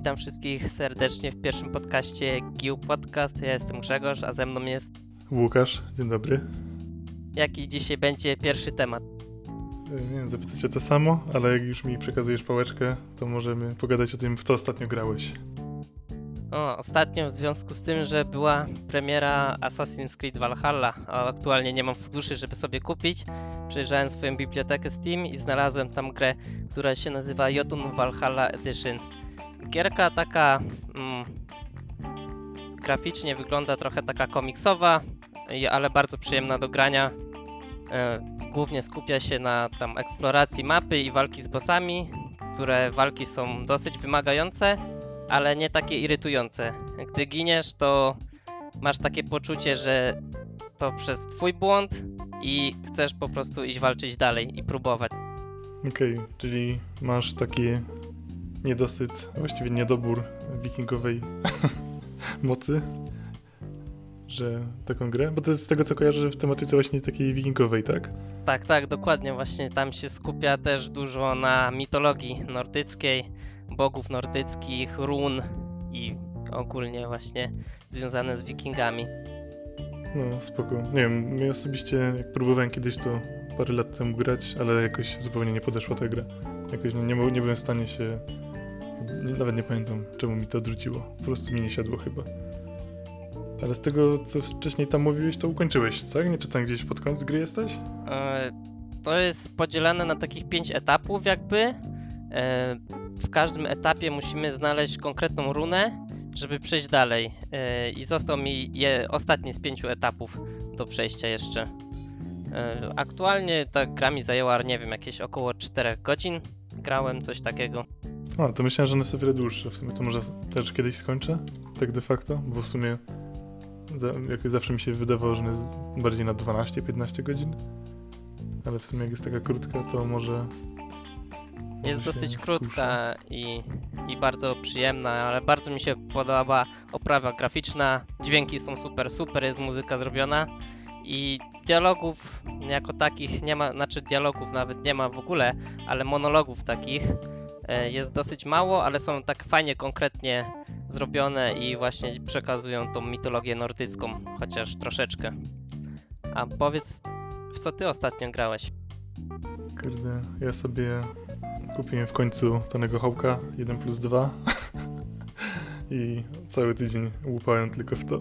witam wszystkich serdecznie w pierwszym podcaście GIU Podcast. Ja jestem Grzegorz, a ze mną jest Łukasz. Dzień dobry. Jaki dzisiaj będzie pierwszy temat? E, nie wiem, zapytać o to samo, ale jak już mi przekazujesz pałeczkę, to możemy pogadać o tym, w co ostatnio grałeś. O, ostatnio w związku z tym, że była premiera Assassin's Creed Valhalla, a aktualnie nie mam funduszy, żeby sobie kupić, przejrzałem swoją bibliotekę Steam i znalazłem tam grę, która się nazywa Jotun Valhalla Edition. Gierka taka mm, graficznie wygląda trochę taka komiksowa, ale bardzo przyjemna do grania. E, Głównie skupia się na tam eksploracji mapy i walki z bossami, które walki są dosyć wymagające, ale nie takie irytujące. Gdy giniesz, to masz takie poczucie, że to przez twój błąd i chcesz po prostu iść walczyć dalej i próbować. Okej, czyli masz taki niedosyt, właściwie niedobór wikingowej mocy, że taką grę, bo to jest z tego co kojarzę w tematyce właśnie takiej wikingowej, tak? Tak, tak, dokładnie. Właśnie tam się skupia też dużo na mitologii nordyckiej, bogów nordyckich, run i ogólnie właśnie związane z wikingami. No spoko. Nie wiem, mnie osobiście, jak próbowałem kiedyś to parę lat temu grać, ale jakoś zupełnie nie podeszła ta gra. Jakoś nie, nie, nie byłem w stanie się, nawet nie pamiętam czemu mi to odrzuciło. Po prostu mi nie siadło chyba. Ale z tego, co wcześniej tam mówiłeś, to ukończyłeś, tak? Nie czytam gdzieś pod koniec gry jesteś? E, To jest podzielone na takich pięć etapów jakby. E, W każdym etapie musimy znaleźć konkretną runę, żeby przejść dalej. E, I został mi ostatni z pięciu etapów do przejścia jeszcze. Aktualnie ta gra mi zajęła, nie wiem, jakieś około 4 godzin. Grałem coś takiego. A, to myślałem, że one są o wiele dłuższe. W sumie to może też kiedyś skończę, tak de facto, bo w sumie za, jakoś zawsze mi się wydawało, że jest bardziej na 12-15 godzin. Ale w sumie jak jest taka krótka, to może... Jest dosyć skuszę. krótka i, i bardzo przyjemna, ale bardzo mi się podoba oprawa graficzna. Dźwięki są super, super jest muzyka zrobiona i dialogów jako takich nie ma, znaczy dialogów nawet nie ma w ogóle, ale monologów takich jest dosyć mało, ale są tak fajnie, konkretnie zrobione i właśnie przekazują tą mitologię nordycką, chociaż troszeczkę. A powiedz, w co ty ostatnio grałeś? Kurde, ja sobie kupiłem w końcu Tonego Hołka 1 plus 2 i cały tydzień łupałem tylko w to.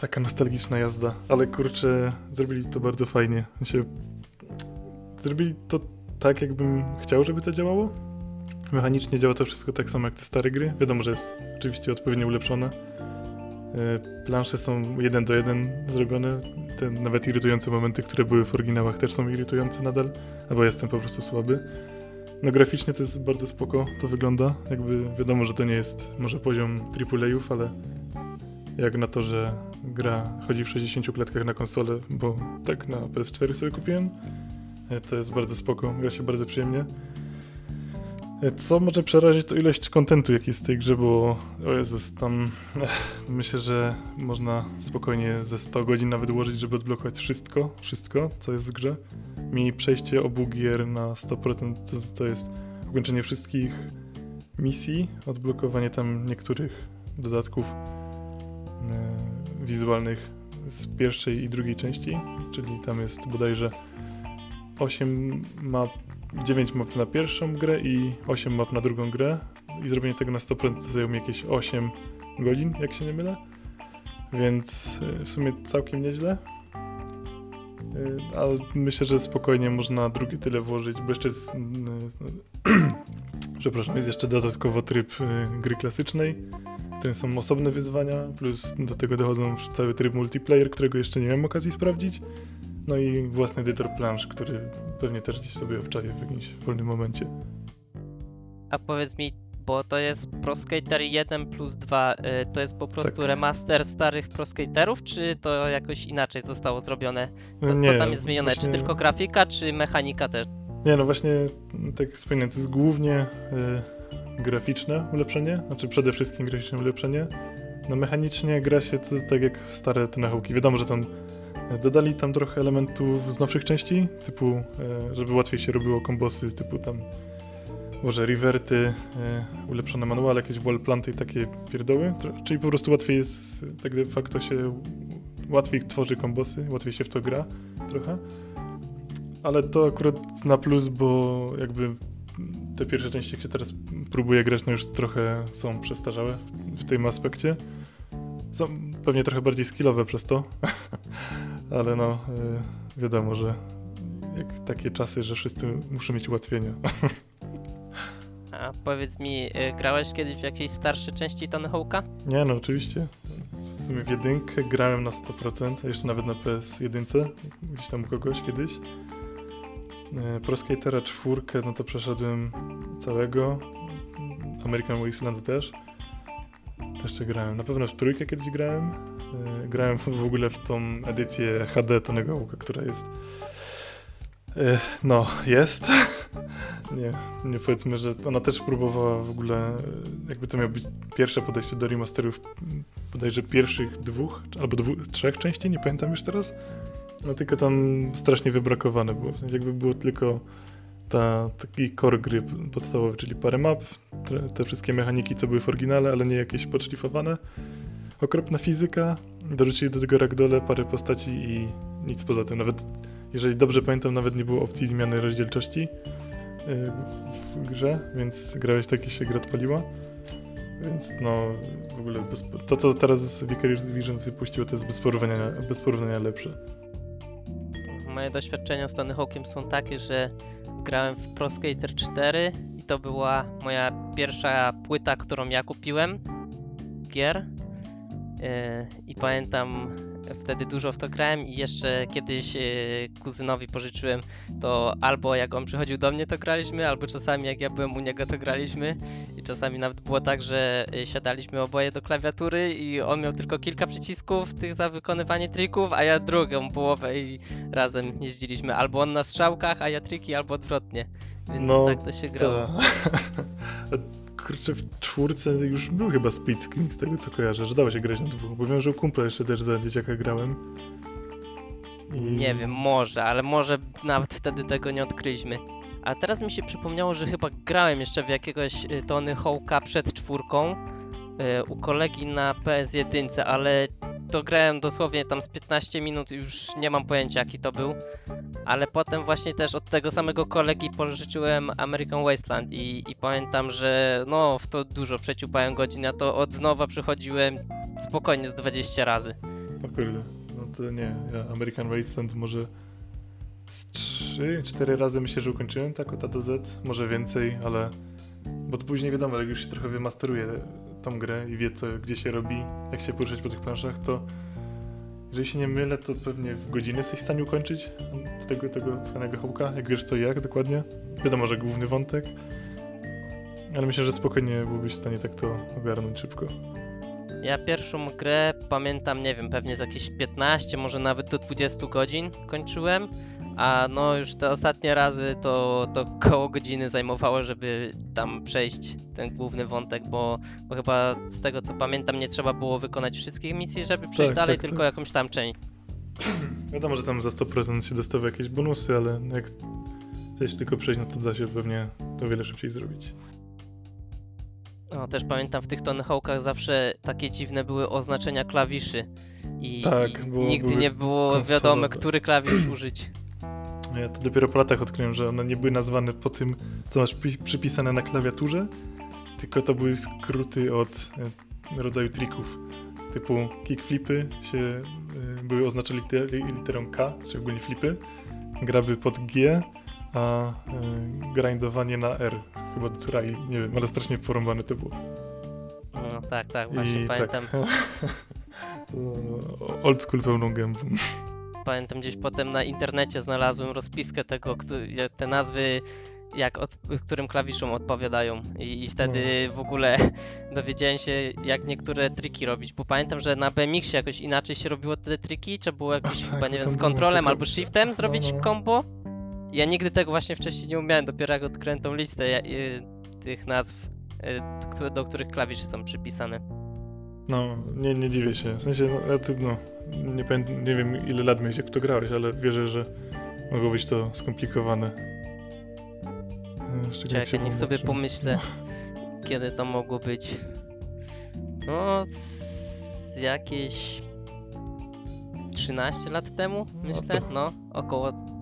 Taka nostalgiczna jazda, ale kurczę, zrobili to bardzo fajnie. Zrobili to tak, jakbym chciał, żeby to działało. Mechanicznie działa to wszystko tak samo jak te stare gry. Wiadomo, że jest oczywiście odpowiednio ulepszone. E, Plansze są jeden do jeden zrobione. Te nawet irytujące momenty, które były w oryginałach też są irytujące nadal, albo jestem po prostu słaby. No graficznie to jest bardzo spoko, to wygląda. Jakby wiadomo, że to nie jest może poziom AAA-ów, ale jak na to, że gra chodzi w 60 klatkach na konsolę, bo tak na PS4 sobie kupiłem, e, to jest bardzo spoko, gra się bardzo przyjemnie. Co może przerazić, to ilość kontentu, jaki jest tej grze, bo o Jezus, tam myślę, że można spokojnie ze 100 godzin nawet ułożyć, żeby odblokować wszystko, wszystko, co jest w grze. Mi przejście obu gier na 100% to, to jest ukończenie wszystkich misji, odblokowanie tam niektórych dodatków e, wizualnych z pierwszej i drugiej części, czyli tam jest bodajże 8 map 9 map na pierwszą grę i 8 map na drugą grę i zrobienie tego na 100% zajęło mi jakieś 8 godzin, jak się nie mylę. Więc y, w sumie całkiem nieźle. Y, Ale myślę, że spokojnie można drugie tyle włożyć, bo jeszcze jest... y, Przepraszam, jest jeszcze dodatkowo tryb gry klasycznej. Którym są osobne wyzwania, plus do tego dochodzą cały tryb multiplayer, którego jeszcze nie miałem okazji sprawdzić. No i własny edytor plansz, który pewnie też gdzieś sobie obczaję w jakimś wolnym momencie. A powiedz mi, bo to jest Pro Skater 1 plus 2, y, to jest po prostu Tak. remaster starych Pro Skaterów, czy to jakoś inaczej zostało zrobione? Co, Nie, co tam jest zmienione? Czy właśnie- tylko grafika, czy mechanika też? Nie, no właśnie, tak jak wspomniałem, to jest głównie y, graficzne ulepszenie, znaczy przede wszystkim graficzne ulepszenie. No mechanicznie gra się to, tak jak stare te nachołki. Wiadomo, że tam dodali tam trochę elementów z nowszych części, typu, e, żeby łatwiej się robiło kombosy, typu tam może reverty, e, ulepszone manuale, jakieś wallplanty i takie pierdoły. Czyli po prostu łatwiej jest, tak de facto się łatwiej tworzy kombosy, łatwiej się w to gra trochę. Ale to akurat na plus, bo jakby te pierwsze części, się teraz próbuje grać, no już trochę są przestarzałe w tym aspekcie. Są pewnie trochę bardziej skillowe przez to, ale no y, wiadomo, że jak takie czasy, że wszyscy muszą mieć ułatwienia. A powiedz mi, y, grałeś kiedyś w jakieś starsze części Tony Hawk'a? Nie no, oczywiście. W sumie w jedynkę grałem na 100%, a jeszcze nawet na PS1, gdzieś tam u kogoś kiedyś. E, Pro Skatera czwórkę, no to przeszedłem całego. American Wasteland też. Co jeszcze grałem? Na pewno w trójkę kiedyś grałem. E, Grałem w ogóle w tą edycję HD Tonego Hawka, która jest... e, No, jest. Nie, nie powiedzmy, że ona też próbowała w ogóle, e, jakby to miało być pierwsze podejście do remasterów bodajże pierwszych dwóch, albo dwóch, trzech części, nie pamiętam już teraz. No tylko tam strasznie wybrakowane było. W sensie jakby było tylko ta, taki core gry podstawowy, czyli parę map, te wszystkie mechaniki, co były w oryginale, ale nie jakieś podszlifowane. Okropna fizyka, dorzucili do tego ragdole parę postaci i nic poza tym. Nawet, jeżeli dobrze pamiętam, nawet nie było opcji zmiany rozdzielczości yy, w grze, więc grałeś tak, jak się gra odpaliła. Więc no, w ogóle bez, to, co teraz Vicarious Visions wypuściło, to jest bez porównania, bez porównania lepsze. Moje doświadczenia z Tony Hawkiem są takie, że grałem w Pro Skater 4 i to była moja pierwsza płyta, którą ja kupiłem gier. Yy, I pamiętam wtedy dużo w to grałem i jeszcze kiedyś yy, kuzynowi pożyczyłem to albo jak on przychodził do mnie to graliśmy, albo czasami jak ja byłem u niego to graliśmy i czasami nawet było tak, że yy, siadaliśmy oboje do klawiatury i on miał tylko kilka przycisków tych za wykonywanie trików, a ja drugą połowę i razem jeździliśmy. Albo on na strzałkach, a ja triki, albo odwrotnie. Więc No, tak to się grało. Ta... Kurczę, w czwórce już był chyba split z tego co kojarzę, że dało się grać na dwóch, bo wiem, że u kumpla jeszcze też za dzieciaka grałem. I... Nie wiem, może, ale może nawet wtedy tego nie odkryliśmy. A teraz mi się przypomniało, że chyba grałem jeszcze w jakiegoś y, Tony Hawk'a przed czwórką y, u kolegi na PS1, ale to grałem dosłownie tam z 15 minut i już nie mam pojęcia jaki to był. Ale potem właśnie też od tego samego kolegi pożyczyłem American Wasteland i, i pamiętam, że no w to dużo przeciupałem godzin, a to od nowa przychodziłem spokojnie z 20 razy. O kurde, no to nie, ja American Wasteland może z 3-4 razy myślę, że ukończyłem tak od A do Z, może więcej, ale bo później wiadomo, jak już się trochę wymasteruje tą grę i wie co, gdzie się robi, jak się poruszać po tych planszach, to jeżeli się nie mylę, to pewnie w godzinę jesteś w stanie ukończyć tego, tego samego jak wiesz co i jak dokładnie. Wiadomo, że główny wątek, ale myślę, że spokojnie byłbyś w stanie tak to ogarnąć szybko. Ja pierwszą grę pamiętam, nie wiem, pewnie z jakieś 15, może nawet do 20 godzin kończyłem, a no już te ostatnie razy to, to koło godziny zajmowało, żeby tam przejść ten główny wątek, bo, bo chyba z tego co pamiętam nie trzeba było wykonać wszystkich misji, żeby przejść Tak, dalej, tak, tylko tak. jakąś tam część. Wiadomo, że tam za 100% się dostawa jakieś bonusy, ale jak chcesz tylko przejść, no to da się pewnie to wiele szybciej zrobić. No, też pamiętam w tych Tony Hawkach zawsze takie dziwne były oznaczenia klawiszy i, Tak, i nigdy nie było konsolowe. wiadome, który klawisz użyć. Ja to dopiero po latach odkryłem, że one nie były nazwane po tym, co masz pi- przypisane na klawiaturze, tylko to były skróty od e, rodzaju trików. Typu kickflipy się e, były oznaczone liter, literą K, czy ogólnie flipy, graby pod G, a e, grindowanie na R. Chyba try, nie wiem, ale strasznie porąbane to było. No tak, tak, właśnie I pamiętam. tak. old school pełną gębą. Pamiętam gdzieś potem na internecie znalazłem rozpiskę tego, te nazwy, jak od, którym klawiszom odpowiadają. I, I wtedy w ogóle dowiedziałem się, jak niektóre triki robić. Bo pamiętam, że na BMX-ie jakoś inaczej się robiło te triki, trzeba było jakoś tak, chyba, nie wiem, z kontrolem albo shiftem zrobić no. combo. Ja nigdy tego właśnie wcześniej nie umiałem, dopiero jak odkryłem tą listę y, tych nazw, y, do których klawisze są przypisane. No, nie, nie dziwię się. W sensie, no, ja ty, no, nie, pamiętam, nie wiem ile lat miałeś, jak to grałeś, ale wierzę, że mogło być to skomplikowane. Szczególnie Czekaj, niech sobie pomyślę, kiedy to mogło być. No, z jakieś 13 lat temu, No myślę. No, około.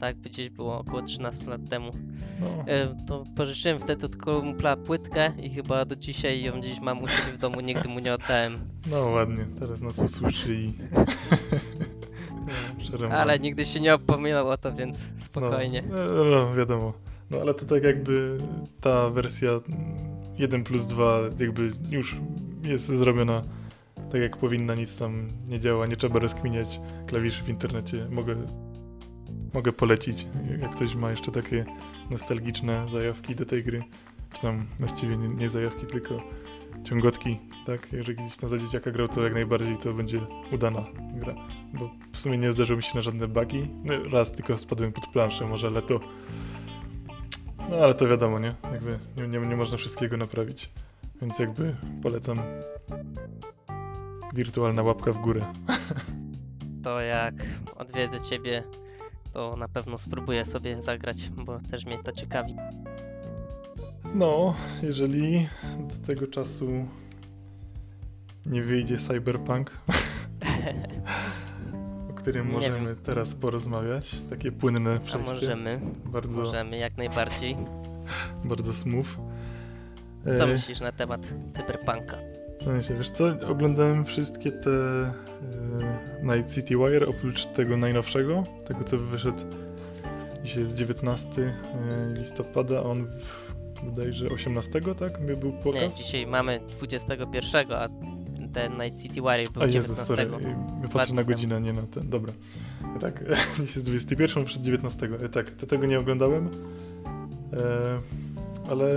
Tak gdzieś było, około 13 lat temu. No, E, to pożyczyłem wtedy od kumpla płytkę i chyba do dzisiaj ją gdzieś mam u siebie w domu, nigdy mu nie oddałem. no ładnie, teraz nas usłyszy i... przerąbane. Ale nigdy się nie opominał o to, więc spokojnie. No, no, no, wiadomo. No ale to tak jakby ta wersja 1 plus 2 jakby już jest zrobiona tak jak powinna, nic tam nie działa, nie trzeba rozkminiać klawiszy w internecie. Mogę, mogę polecić, jak ktoś ma jeszcze takie nostalgiczne zajawki do tej gry, czy tam właściwie nie, nie zajawki, tylko ciągotki, tak? Jeżeli gdzieś na za dzieciaka grał, to jak najbardziej to będzie udana gra. Bo w sumie nie zdarzyło mi się na żadne bugi. No, raz tylko spadłem pod planszę może, ale to... No ale to wiadomo, nie? Jakby nie, nie, nie można wszystkiego naprawić. Więc jakby polecam wirtualna łapka w górę. To jak odwiedzę ciebie, to na pewno spróbuję sobie zagrać, bo też mnie to ciekawi. No, jeżeli do tego czasu nie wyjdzie Cyberpunk, o którym możemy teraz porozmawiać, takie płynne A przejście, możemy, bardzo, możemy jak najbardziej. bardzo smooth. Co E, myślisz na temat cyberpunka? Co myślę, wiesz co, oglądałem wszystkie te e, Night City Wire, oprócz tego najnowszego, tego co wyszedł dzisiaj jest 19 e, listopada, a on w, bodajże 18, tak? By był Nie, pokaz? dzisiaj mamy 21, a ten Night City Warrior był a 19. Jezus, sorry, my patrzę na godzinę, nie na ten, dobra. E, Tak, dziś jest 21 przed 19, e, tak, to tego nie oglądałem, e, ale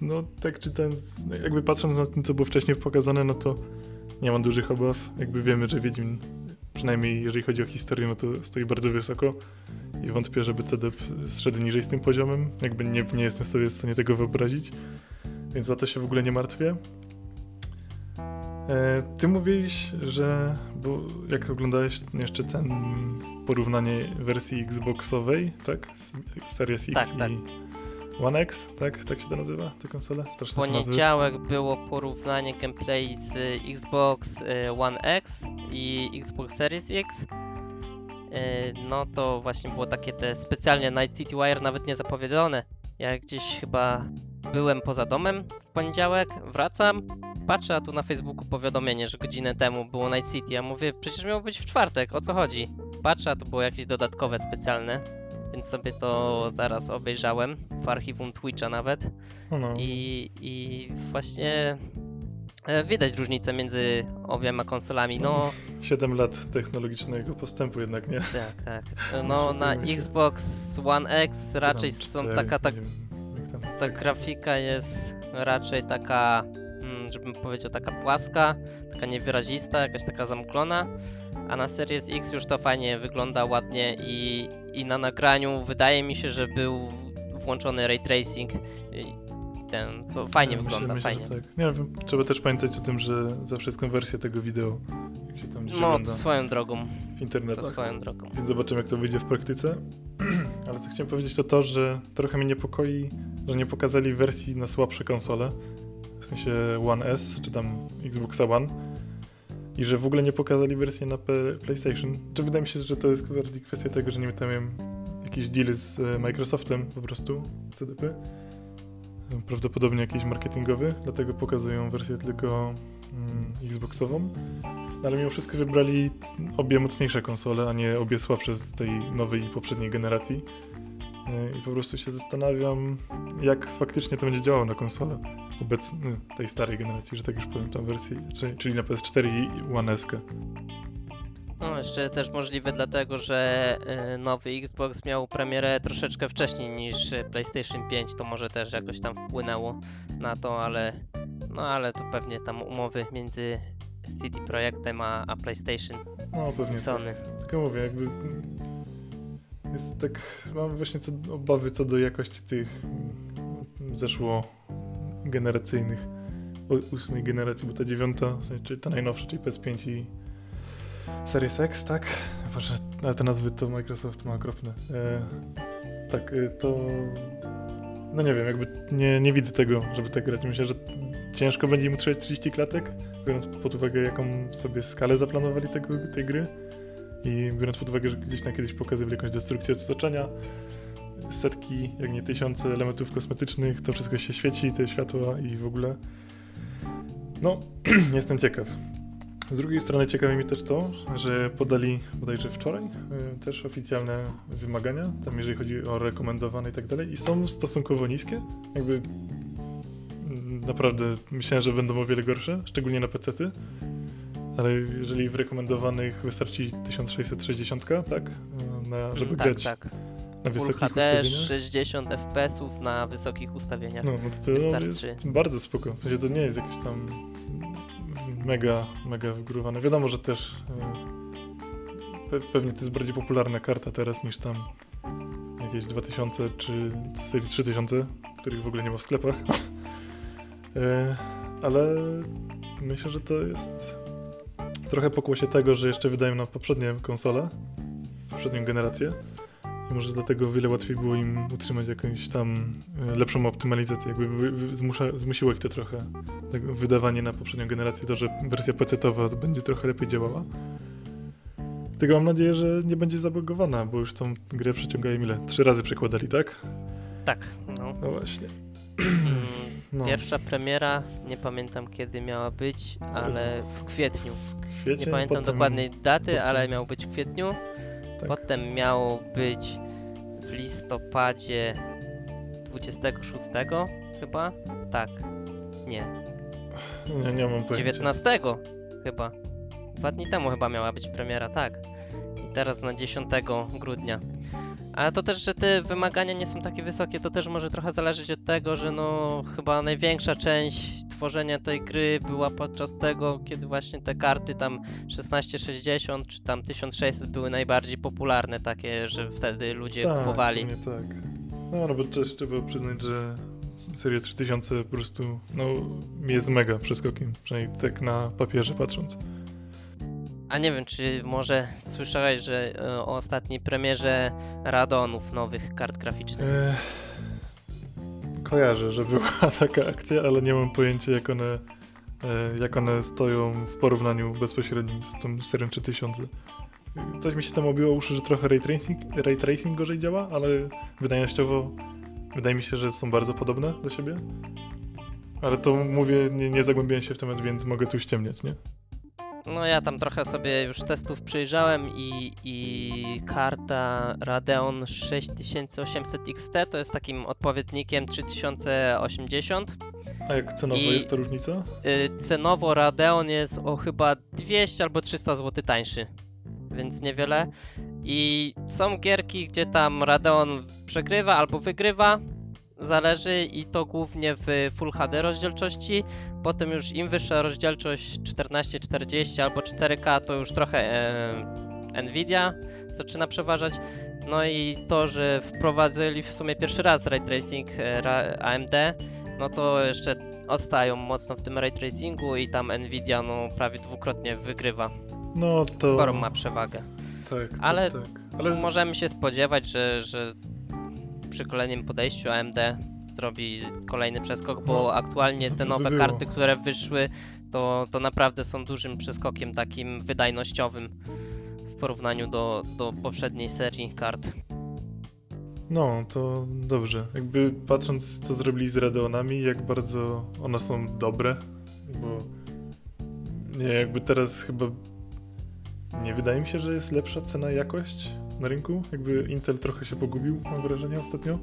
no tak czytając, jakby patrząc na tym, co było wcześniej pokazane, no to nie mam dużych obaw. Jakby wiemy, że Wiedźmin, przynajmniej jeżeli chodzi o historię, no to stoi bardzo wysoko i wątpię, żeby CDP zszedł niżej z tym poziomem. Jakby nie, nie jestem sobie w stanie tego wyobrazić, więc za to się w ogóle nie martwię. E, ty mówiłeś, że, bo jak oglądałeś jeszcze ten porównanie wersji Xboxowej, tak? Series X Tak, tak. One X, tak? Tak się to nazywa, te konsole? W Straszne poniedziałek było porównanie gameplay z y, Xbox y, One X i Xbox Series X. Y, No to właśnie było takie te specjalnie Night City Wire nawet nie zapowiedziane. Ja gdzieś chyba byłem poza domem w poniedziałek, wracam, patrzę, a tu na Facebooku powiadomienie, że godzinę temu było Night City. Ja mówię, przecież miało być w czwartek, o co chodzi? Patrzę, a to było jakieś dodatkowe specjalne, więc sobie to zaraz obejrzałem w archiwum Twitcha nawet. No, no. I, I właśnie e, widać różnicę między obiema konsolami. No, 7 lat technologicznego postępu jednak, nie? tak, tak. No, na. Xbox One X raczej są taka, ta, ta grafika jest raczej taka, mm, żebym powiedział, taka płaska, taka niewyrazista, jakaś taka zamglona. A na Series X już to fajnie wygląda ładnie i, i na nagraniu wydaje mi się, że był włączony ray tracing. I ten, to fajnie Ja wygląda, myślę, fajnie. Tak. Nie wiem, trzeba też pamiętać o tym, że za wszystką wersję tego wideo, jak się tam No, to swoją drogą, w to internetach. swoją drogą. Więc zobaczymy, jak to wyjdzie w praktyce. Ale co chciałem powiedzieć, to to, że trochę mnie niepokoi, że nie pokazali wersji na słabsze konsole, w sensie One S, czy tam Xboxa One, i że w ogóle nie pokazali wersji na PlayStation. Czy wydaje mi się, że to jest bardziej kwestia tego, że nie miałem jakiś deal z e, Microsoftem po prostu, CDP. Prawdopodobnie jakiś marketingowy, dlatego pokazują wersję tylko mm, Xboxową. No, ale mimo wszystko wybrali obie mocniejsze konsole, a nie obie słabsze z tej nowej i poprzedniej generacji. Yy, I po prostu się zastanawiam, jak faktycznie to będzie działało na konsolę obecnej, tej starej generacji, że tak już powiem, tą wersję, czyli- na PS4 i One S. No, jeszcze też możliwe dlatego, że y, nowy Xbox miał premierę troszeczkę wcześniej niż PlayStation 5, to może też jakoś tam wpłynęło na to, ale no ale to pewnie tam umowy między CD Projektem a, a PlayStation No pewnie. tak. Sony. Tylko mówię, jakby jest tak, mam właśnie co, obawy co do jakości tych zeszło generacyjnych o- ósmej generacji, bo ta dziewiąta, czyli ta najnowsza, czyli PS5 i Series X, tak? Boże, ale te nazwy to Microsoft ma okropne. E, tak, y, to no nie wiem, jakby nie, nie widzę tego, żeby tak grać. Myślę, że ciężko będzie im utrzymać 30 klatek, biorąc pod uwagę, jaką sobie skalę zaplanowali tego, tej gry i biorąc pod uwagę, że gdzieś na kiedyś pokazywali jakąś destrukcję otoczenia, setki, jak nie tysiące elementów kosmetycznych, to wszystko się świeci, te światła i w ogóle. No, jestem ciekaw. Z drugiej strony ciekawi mnie też to, że podali bodajże wczoraj y, też oficjalne wymagania, tam jeżeli chodzi o rekomendowane i tak dalej, i są stosunkowo niskie. Jakby mm, naprawdę myślałem, że będą o wiele gorsze, szczególnie na PC-ty. Ale jeżeli w rekomendowanych wystarczy 1660, tak? Na, żeby tak, grać tak. na Full wysokich HD, ustawieniach. 60 fps na wysokich ustawieniach. No, no to, Wystarczy. jest bardzo spoko. W sensie to nie jest jakieś tam mega, mega wygórowane. Wiadomo, że też e, pe pewnie to jest bardziej popularna karta teraz niż tam jakieś 2000 czy serii 3000, których w ogóle nie ma w sklepach. E, Ale myślę, że to jest trochę pokłosie tego, że jeszcze wydają nam poprzednie konsole, poprzednią generację. I może dlatego o wiele łatwiej było im utrzymać jakąś tam e, lepszą optymalizację. Jakby zmusza, zmusiło ich to trochę. Tak, wydawanie na poprzednią generację, to, że wersja PC-towa będzie trochę lepiej działała. Tylko mam nadzieję, że nie będzie zabugowana, bo już tą grę przeciągają ile? Trzy razy przekładali, tak? Tak, no. No właśnie. No. Pierwsza premiera, nie pamiętam kiedy miała być, ale w kwietniu. W kwiecie, Nie pamiętam potem- dokładnej daty, potem- ale miał być w kwietniu. Tak. Potem miało być w listopadzie 26 chyba? Tak. Nie. Nie, nie mam pojęcia. 19 chyba. Dwa dni temu chyba miała być premiera, tak. I teraz na 10 grudnia. Ale to też, że te wymagania nie są takie wysokie, to też może trochę zależeć od tego, że no chyba największa część tworzenia tej gry była podczas tego, kiedy właśnie te karty tam 1660 czy tam 1600 były najbardziej popularne, takie, że wtedy ludzie tak, kupowali. Nie tak. No, ale bo też trzeba przyznać, że seria 3000 po prostu no, jest mega przeskokiem, przynajmniej tak na papierze patrząc. A nie wiem, czy może słyszałeś, że e, o ostatniej premierze Radonów nowych kart graficznych. Ech, kojarzę, że była taka akcja, ale nie mam pojęcia jak one, e, jak one stoją w porównaniu bezpośrednim z tą serią 3000. Coś mi się tam obiło uszy, że trochę ray tracing, ray tracing gorzej działa, ale wydajnościowo wydaje mi się, że są bardzo podobne do siebie. Ale to mówię, nie, nie zagłębiałem się w temat, więc mogę tu ściemniać, nie? No ja tam trochę sobie już testów przyjrzałem i, i karta Radeon 6800 XT to jest takim odpowiednikiem 3080. A jak cenowo I- jest ta różnica? Y, Cenowo Radeon jest o chyba 200 albo 300 zł tańszy, więc niewiele. I są gierki, gdzie tam Radeon przegrywa albo wygrywa, zależy i to głównie w Full HD rozdzielczości. Potem już im wyższa rozdzielczość 1440 albo 4K to już trochę e, Nvidia zaczyna przeważać. No i to, że wprowadzili w sumie pierwszy raz ray tracing e, AMD, no to jeszcze odstają mocno w tym ray tracingu i tam Nvidia no prawie dwukrotnie wygrywa. No to... Sporą ma przewagę. Tak, tak, ale- tak. Ale Możemy się spodziewać, że, że przy kolejnym podejściu AMD zrobi kolejny przeskok, bo No, aktualnie to te by nowe było. karty, które wyszły, to, to naprawdę są dużym przeskokiem takim wydajnościowym w porównaniu do, do poprzedniej serii kart. No, to dobrze. Jakby patrząc, co zrobili z Radeonami, jak bardzo one są dobre, bo nie, jakby teraz chyba nie wydaje mi się, że jest lepsza cena jakość na rynku. Jakby Intel trochę się pogubił, mam wrażenie ostatnio.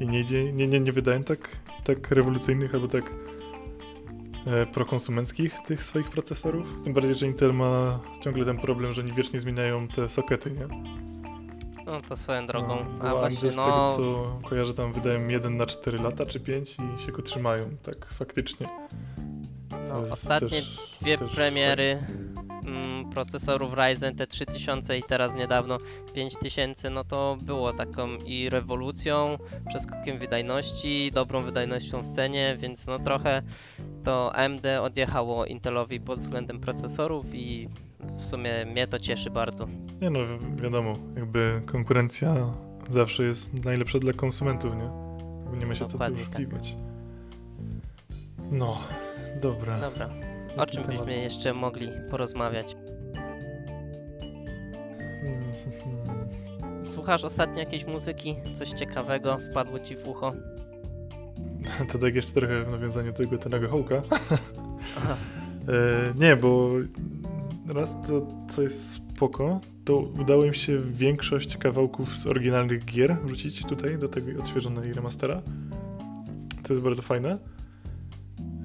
I nie, idzie, nie, nie, nie wydają tak, tak rewolucyjnych albo tak e, prokonsumenckich tych swoich procesorów. Tym bardziej, że Intel ma ciągle ten problem, że oni wiecznie zmieniają te sokety, nie? No to swoją drogą. No, A właśnie, z no, tego co kojarzę, tam wydają 1 na 4 lata czy 5 i się go trzymają, tak faktycznie. no ostatnie też- dwie też premiery mm, procesorów Ryzen te 3000 i teraz niedawno 5000, no to było taką i rewolucją, przeskokiem wydajności, dobrą wydajnością w cenie, więc no trochę to AMD odjechało Intelowi pod względem procesorów i w sumie mnie to cieszy bardzo. Nie no, wi- wiadomo, jakby konkurencja zawsze jest najlepsza dla konsumentów, nie? Nie ma się Dokładnie co tu tak. oszukiwać. No, dobra. Dobra. O czym byśmy jeszcze mogli porozmawiać? Słuchasz ostatnio jakiejś muzyki? Coś ciekawego wpadło ci w ucho? To tak jeszcze trochę w nawiązaniu do tego Tonego Hołka. E, nie, bo raz to, co jest spoko, to udało im się większość kawałków z oryginalnych gier wrzucić tutaj do tego odświeżonej remastera. To jest bardzo fajne.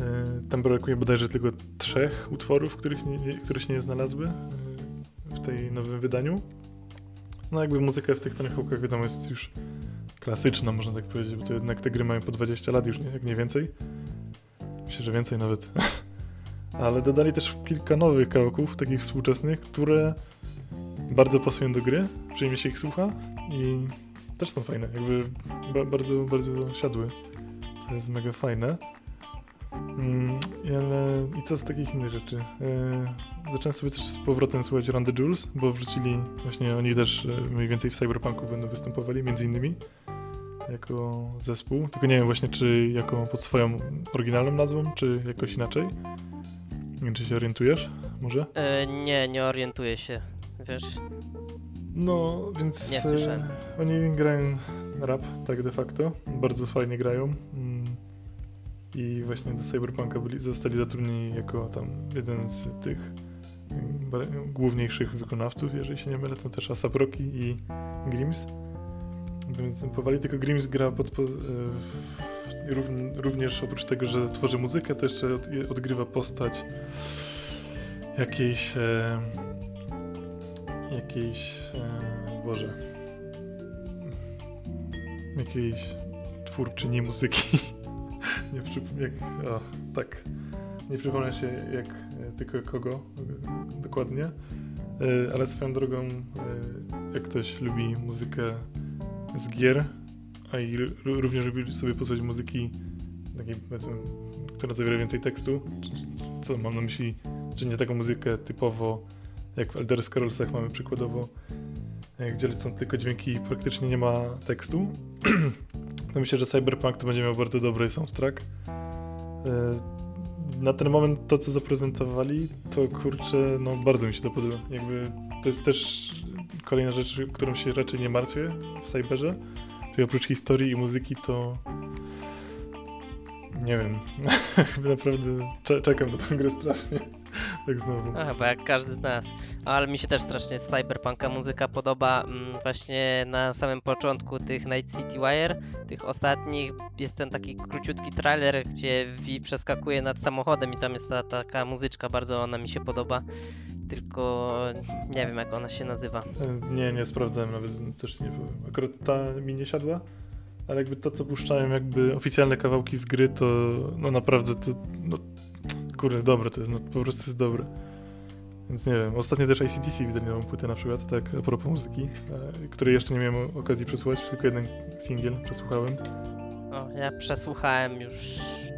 E, tam brakuje bodajże tylko trzech utworów, których nie, które się nie znalazły e, w tej nowym wydaniu. No jakby muzyka w tych Tonych Hołkach wiadomo jest już klasyczna, można tak powiedzieć, bo to jednak te gry mają po 20 lat już, nie? jak nie więcej. Myślę, że więcej nawet. Ale dodali też kilka nowych kawałków, takich współczesnych, które bardzo pasują do gry, przyjemnie się ich słucha i też są fajne, jakby ba bardzo, bardzo siadły. To jest mega fajne. Mm, i ale i co z takich innych rzeczy? E, zacząłem sobie też z powrotem słuchać the Jules, bo wrzucili właśnie oni też e, mniej więcej w Cyberpunku będą występowali, między innymi jako zespół. Tylko nie wiem właśnie, czy jako pod swoją oryginalną nazwą, czy jakoś inaczej. Nie wiem, czy się orientujesz, może? E, nie, nie orientuję się. Wiesz? No, więc Nie e, słyszałem. oni grają rap, tak de facto. Bardzo fajnie grają. I właśnie do Cyberpunka byli, zostali zatrudnieni jako tam jeden z tych mm, główniejszych wykonawców, jeżeli się nie mylę, to też Asap Rocky i Grims. Występowali, tylko Grims gra pod, po, e, również oprócz tego, że tworzy muzykę, to jeszcze od, odgrywa postać jakiejś e, jakiejś e, Boże jakiejś twórczyni muzyki nie przypomnę jak tak nie przypomnę się jak e, tylko kogo e, dokładnie e, ale swoją drogą jak ktoś lubi muzykę z gier a i również lubi sobie posłuchać muzyki takiej powiedzmy która zawiera więcej tekstu co mam na myśli że nie taką muzykę typowo jak w Elder Scrollsach mamy przykładowo, gdzie lecą tylko dźwięki i praktycznie nie ma tekstu. to myślę, że Cyberpunk to będzie miał bardzo dobry soundtrack. E, Na ten moment to, co zaprezentowali, to kurczę, no bardzo mi się to podoba. Jakby to jest też kolejna rzecz, którą się raczej nie martwię w Cyberze. Czyli oprócz historii i muzyki to nie wiem, naprawdę cze- czekam na tę grę strasznie. Tak znowu. A, chyba jak każdy z nas. Ale mi się też strasznie z Cyberpunka muzyka podoba. Mm, Właśnie na samym początku tych Night City Wire, tych ostatnich, jest ten taki króciutki trailer, gdzie Vi przeskakuje nad samochodem i tam jest ta taka muzyczka, bardzo ona mi się podoba. Tylko nie wiem jak ona się nazywa. Nie, nie sprawdzałem nawet, więc też nie powiem. Akurat ta mi nie siadła, ale jakby to, co puszczają jakby oficjalne kawałki z gry, to no naprawdę to, no kurde, dobre to jest, no po prostu jest dobre. Więc nie wiem, ostatnio też ICDC wydali nową płytę na przykład, tak a propos muzyki, e, której jeszcze nie miałem okazji przesłuchać, tylko jeden singiel przesłuchałem. O, ja przesłuchałem już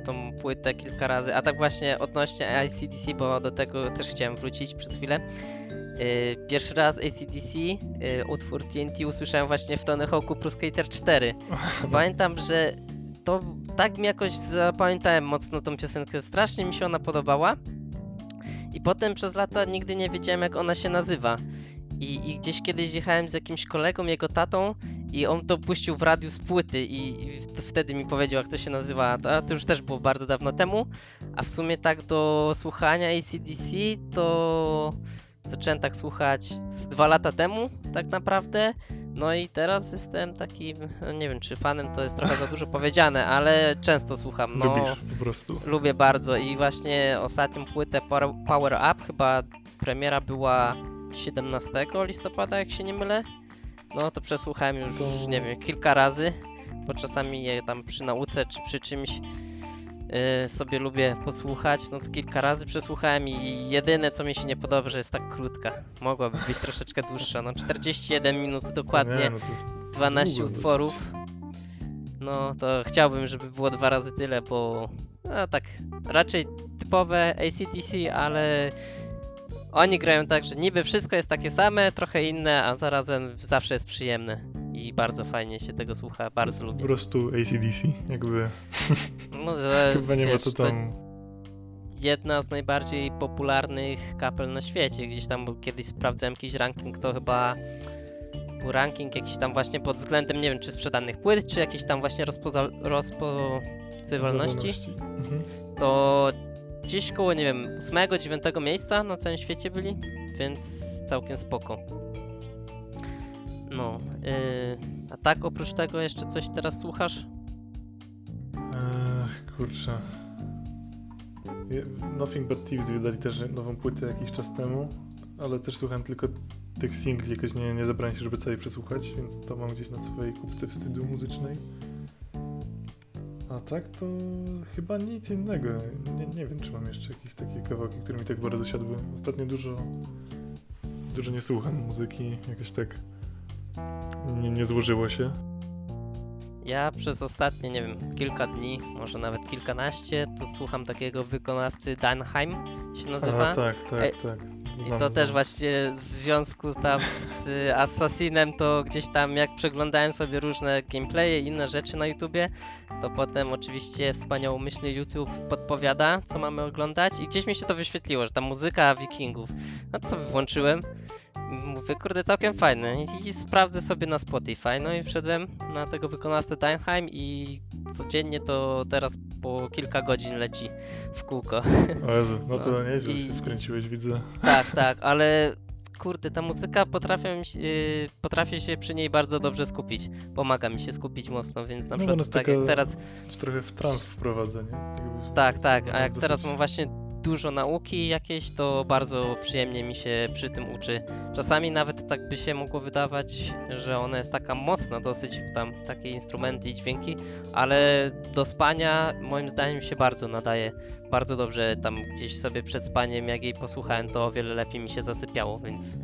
tą płytę kilka razy, a tak właśnie odnośnie ACDC, bo do tego też chciałem wrócić przez chwilę. Yy, pierwszy raz ACDC, yy, utwór TNT usłyszałem właśnie w Tony Hawk'u Pro Skater 4. Pamiętam, że to tak mi jakoś zapamiętałem mocno tą piosenkę, strasznie mi się ona podobała. I potem przez lata nigdy nie wiedziałem jak ona się nazywa. I, I gdzieś kiedyś jechałem z jakimś kolegą, jego tatą i on to puścił w radiu z płyty i, i wtedy mi powiedział jak to się nazywa. To, to już też było bardzo dawno temu. A w sumie tak do słuchania ACDC to zacząłem tak słuchać z dwa lata temu tak naprawdę. No i teraz jestem taki, no nie wiem czy fanem to jest trochę za dużo powiedziane, ale często słucham. No, Lubisz po prostu. Lubię bardzo i właśnie ostatnią płytę Power- Up, chyba premiera była 17 listopada, jak się nie mylę. No to przesłuchałem już, To- nie wiem, kilka razy, bo czasami je tam przy nauce czy przy czymś sobie lubię posłuchać. No to kilka razy przesłuchałem i jedyne co mi się nie podoba, że jest tak krótka. Mogłaby być troszeczkę dłuższa, no 41 minut dokładnie. Nie, no to jest 12 długo utworów. No to chciałbym, żeby było dwa razy tyle, bo no tak raczej typowe ACDC, ale oni grają tak, że niby wszystko jest takie same, trochę inne, a zarazem zawsze jest przyjemne. I bardzo fajnie się tego słucha, bardzo Po lubię. prostu ACDC, jakby No, że, chyba nie ma wiesz, co to tam... jedna z najbardziej popularnych kapel na świecie. Gdzieś tam kiedyś sprawdzałem jakiś ranking, to chyba był ranking jakiś tam właśnie pod względem, nie wiem, czy sprzedanych płyt, czy jakiejś tam właśnie rozpoza- rozpoznawalności. Mhm. To gdzieś koło, nie wiem, 8-9 miejsca na całym świecie byli, więc całkiem spoko. No, yy, a tak oprócz tego jeszcze coś teraz słuchasz? Ech, kurczę. Nothing But Thieves wydali też nową płytę jakiś czas temu, ale też słuchałem tylko tych singli, jakoś nie, nie zabrałem się, żeby całej przesłuchać, więc to mam gdzieś na swojej kupce wstydu muzycznej. A tak to chyba nic innego. Nie, nie wiem, czy mam jeszcze jakieś takie kawałki, które mi tak bardzo siadły. Ostatnio dużo, dużo nie słucham muzyki, jakoś tak nie, nie złożyło się. Ja przez ostatnie, nie wiem, kilka dni, może nawet kilkanaście, to słucham takiego wykonawcy Danheim się nazywa. A, tak, tak, Ej, tak. I Znam, to też znam. właśnie w związku tam z y, Assassinem, to gdzieś tam jak przeglądałem sobie różne gameplaye i inne rzeczy na YouTubie, to potem oczywiście wspaniałomyślny YouTube podpowiada, co mamy oglądać i gdzieś mi się to wyświetliło, że ta muzyka wikingów. No to sobie włączyłem, mówię, kurde, całkiem fajne i, i sprawdzę sobie na Spotify, no i wszedłem na tego wykonawcę Dynheim i codziennie to teraz po kilka godzin leci w kółko. O Jezu, no to No, nieźle i- się wkręciłeś, widzę. Tak, tak, ale kurde, ta muzyka potrafię, się- yy, potrafię się przy niej bardzo dobrze skupić. Pomaga mi się skupić mocno, więc na No, przykład tak jak teraz, Trochę w trans wprowadza, nie? Jakby- tak, tak, a jak jest teraz dosyć- mam właśnie dużo nauki jakieś, to bardzo przyjemnie mi się przy tym uczy. Czasami nawet tak by się mogło wydawać, że ona jest taka mocna dosyć, tam takie instrumenty i dźwięki, ale do spania moim zdaniem się bardzo nadaje. Bardzo dobrze tam gdzieś sobie przed spaniem, jak jej posłuchałem, to o wiele lepiej mi się zasypiało, więc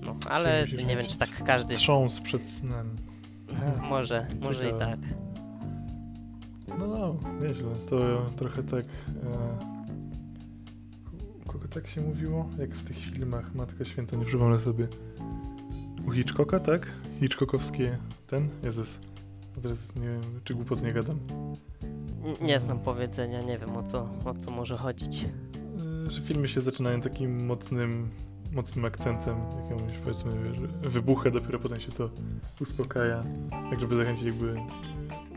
no, ale nie wiem, czy tak każdy... Trząs przed snem. Może, może i Ciekawe. tak. No, no, nieźle. To trochę tak... E... tak się mówiło? Jak w tych filmach Matka Święta, nie przypomnę sobie. U Hitchcocka, tak? Hitchcockowskie ten? Jezus. A teraz nie wiem, czy głupot nie gadam. Nie znam powiedzenia, nie wiem o co, o co może chodzić. E, że filmy się zaczynają takim mocnym, mocnym akcentem, jakimś powiedzmy, że wybucha, dopiero potem się to uspokaja, tak żeby zachęcić jakby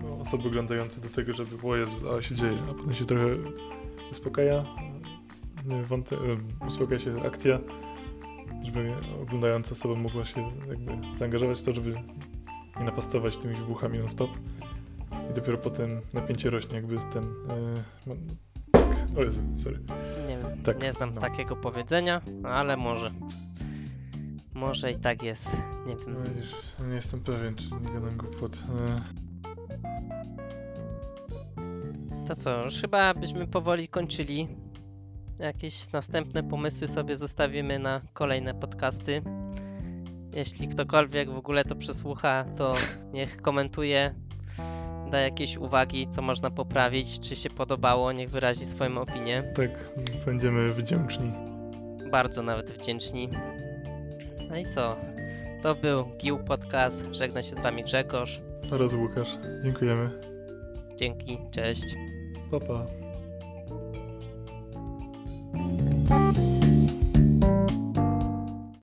no, osoby oglądające do tego, żeby o Jezu, ale się dzieje, a potem się trochę uspokaja, wąte, e, uspokaja się akcja, żeby oglądająca osoba mogła się jakby zaangażować w to, żeby nie napastować tymi wybuchami non-stop i dopiero potem napięcie rośnie, jakby ten... No, tak, o Jezu, sorry. Nie wiem, Tak, nie znam no. takiego powiedzenia, ale może. Może i tak jest, nie wiem. No widzisz, nie jestem pewien, czy nie gadam głupot. E, To co, już chyba byśmy powoli kończyli. Jakieś następne pomysły sobie zostawimy na kolejne podcasty. Jeśli ktokolwiek w ogóle to przesłucha, to niech komentuje, da jakieś uwagi, co można poprawić, czy się podobało, niech wyrazi swoją opinię. tak, będziemy wdzięczni. Bardzo nawet wdzięczni. No i co? To był Gił Podcast. Żegna się z wami Grzegorz. Oraz Łukasz. Dziękujemy. Dzięki, cześć. Pa, pa.